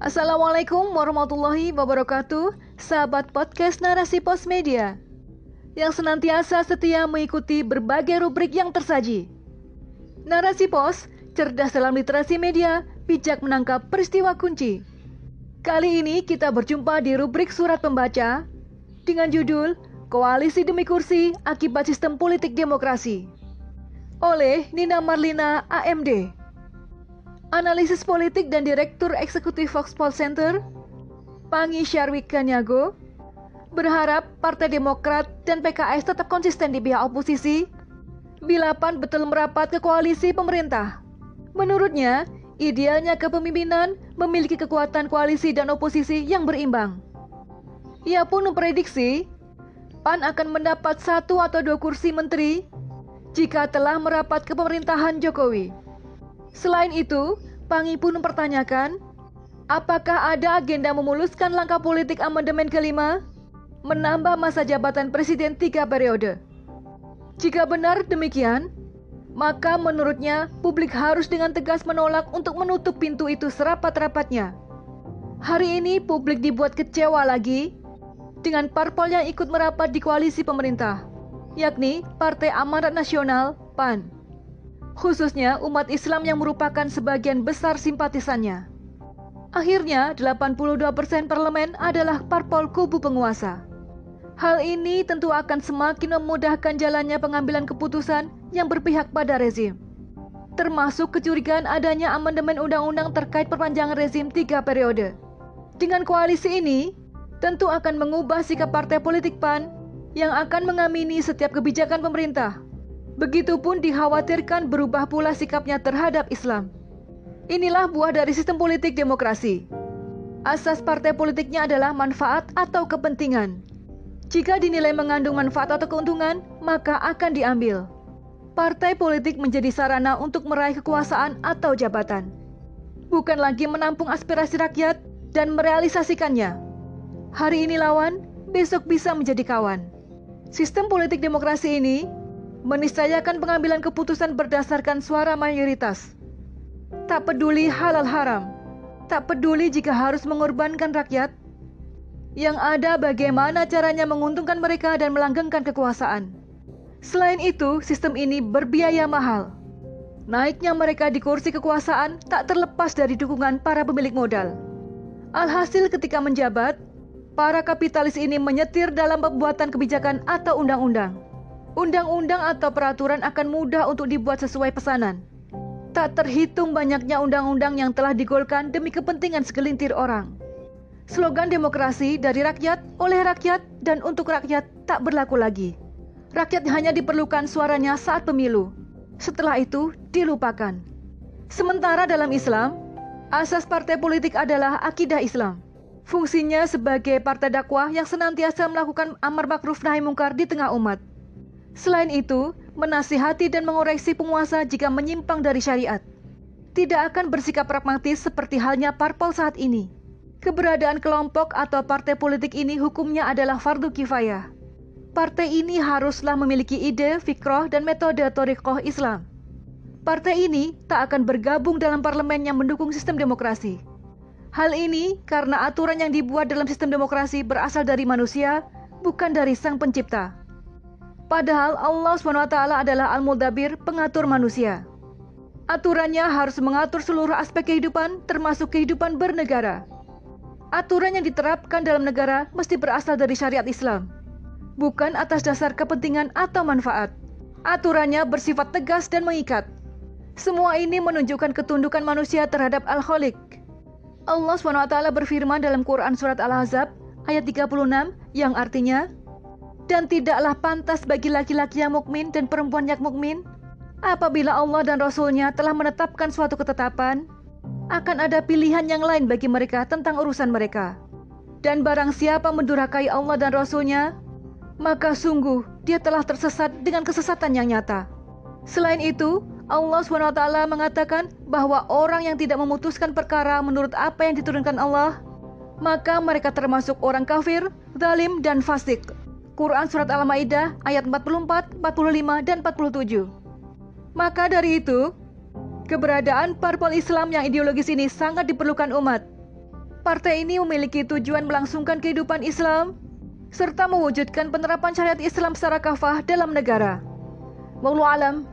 Assalamualaikum warahmatullahi wabarakatuh, sahabat podcast Narasi Pos Media yang senantiasa setia mengikuti berbagai rubrik yang tersaji. Narasi Pos, cerdas dalam literasi media, bijak menangkap peristiwa kunci. Kali ini kita berjumpa di rubrik surat pembaca dengan judul Koalisi Demi Kursi Akibat Sistem Politik Demokrasi oleh Nina Marlina AMD. Analisis politik dan Direktur Eksekutif Foxpol Center, Pangi Syarwik Kanyago, berharap Partai Demokrat dan PKS tetap konsisten di pihak oposisi bila PAN betul merapat ke koalisi pemerintah. Menurutnya, idealnya kepemimpinan memiliki kekuatan koalisi dan oposisi yang berimbang. Ia pun memprediksi PAN akan mendapat satu atau dua kursi menteri jika telah merapat ke pemerintahan Jokowi. Selain itu, Pangi pun mempertanyakan, apakah ada agenda memuluskan langkah politik amandemen kelima, menambah masa jabatan presiden tiga periode. Jika benar demikian, maka menurutnya publik harus dengan tegas menolak untuk menutup pintu itu serapat-rapatnya. Hari ini publik dibuat kecewa lagi dengan parpol yang ikut merapat di koalisi pemerintah, yakni Partai Amanat Nasional PAN khususnya umat Islam yang merupakan sebagian besar simpatisannya. Akhirnya, 82% parlemen adalah parpol kubu penguasa. Hal ini tentu akan semakin memudahkan jalannya pengambilan keputusan yang berpihak pada rezim. Termasuk kecurigaan adanya amandemen undang-undang terkait perpanjangan rezim tiga periode. Dengan koalisi ini, tentu akan mengubah sikap partai politik PAN yang akan mengamini setiap kebijakan pemerintah Begitupun dikhawatirkan berubah pula sikapnya terhadap Islam. Inilah buah dari sistem politik demokrasi. Asas partai politiknya adalah manfaat atau kepentingan. Jika dinilai mengandung manfaat atau keuntungan, maka akan diambil. Partai politik menjadi sarana untuk meraih kekuasaan atau jabatan. Bukan lagi menampung aspirasi rakyat dan merealisasikannya. Hari ini lawan, besok bisa menjadi kawan. Sistem politik demokrasi ini meniscayakan pengambilan keputusan berdasarkan suara mayoritas. Tak peduli halal haram, tak peduli jika harus mengorbankan rakyat. Yang ada bagaimana caranya menguntungkan mereka dan melanggengkan kekuasaan. Selain itu, sistem ini berbiaya mahal. Naiknya mereka di kursi kekuasaan tak terlepas dari dukungan para pemilik modal. Alhasil ketika menjabat, para kapitalis ini menyetir dalam pembuatan kebijakan atau undang-undang undang-undang atau peraturan akan mudah untuk dibuat sesuai pesanan. Tak terhitung banyaknya undang-undang yang telah digolkan demi kepentingan segelintir orang. Slogan demokrasi dari rakyat, oleh rakyat, dan untuk rakyat tak berlaku lagi. Rakyat hanya diperlukan suaranya saat pemilu. Setelah itu, dilupakan. Sementara dalam Islam, asas partai politik adalah akidah Islam. Fungsinya sebagai partai dakwah yang senantiasa melakukan amar makruf nahi mungkar di tengah umat. Selain itu, menasihati dan mengoreksi penguasa jika menyimpang dari syariat. Tidak akan bersikap pragmatis seperti halnya parpol saat ini. Keberadaan kelompok atau partai politik ini hukumnya adalah fardu kifayah. Partai ini haruslah memiliki ide, fikroh, dan metode torikoh Islam. Partai ini tak akan bergabung dalam parlemen yang mendukung sistem demokrasi. Hal ini karena aturan yang dibuat dalam sistem demokrasi berasal dari manusia, bukan dari sang pencipta. Padahal Allah SWT adalah Al-Mudabir, pengatur manusia. Aturannya harus mengatur seluruh aspek kehidupan, termasuk kehidupan bernegara. Aturan yang diterapkan dalam negara mesti berasal dari syariat Islam, bukan atas dasar kepentingan atau manfaat. Aturannya bersifat tegas dan mengikat. Semua ini menunjukkan ketundukan manusia terhadap Al-Khaliq. Allah SWT berfirman dalam Quran Surat Al-Ahzab ayat 36 yang artinya, dan tidaklah pantas bagi laki-laki yang mukmin dan perempuan yang mukmin apabila Allah dan Rasul-Nya telah menetapkan suatu ketetapan akan ada pilihan yang lain bagi mereka tentang urusan mereka. Dan barang siapa mendurhakai Allah dan Rasul-Nya, maka sungguh dia telah tersesat dengan kesesatan yang nyata. Selain itu, Allah SWT mengatakan bahwa orang yang tidak memutuskan perkara menurut apa yang diturunkan Allah, maka mereka termasuk orang kafir, zalim, dan fasik. Quran Surat Al-Ma'idah ayat 44, 45, dan 47. Maka dari itu, keberadaan parpol Islam yang ideologis ini sangat diperlukan umat. Partai ini memiliki tujuan melangsungkan kehidupan Islam serta mewujudkan penerapan syariat Islam secara kafah dalam negara. Wallahu alam.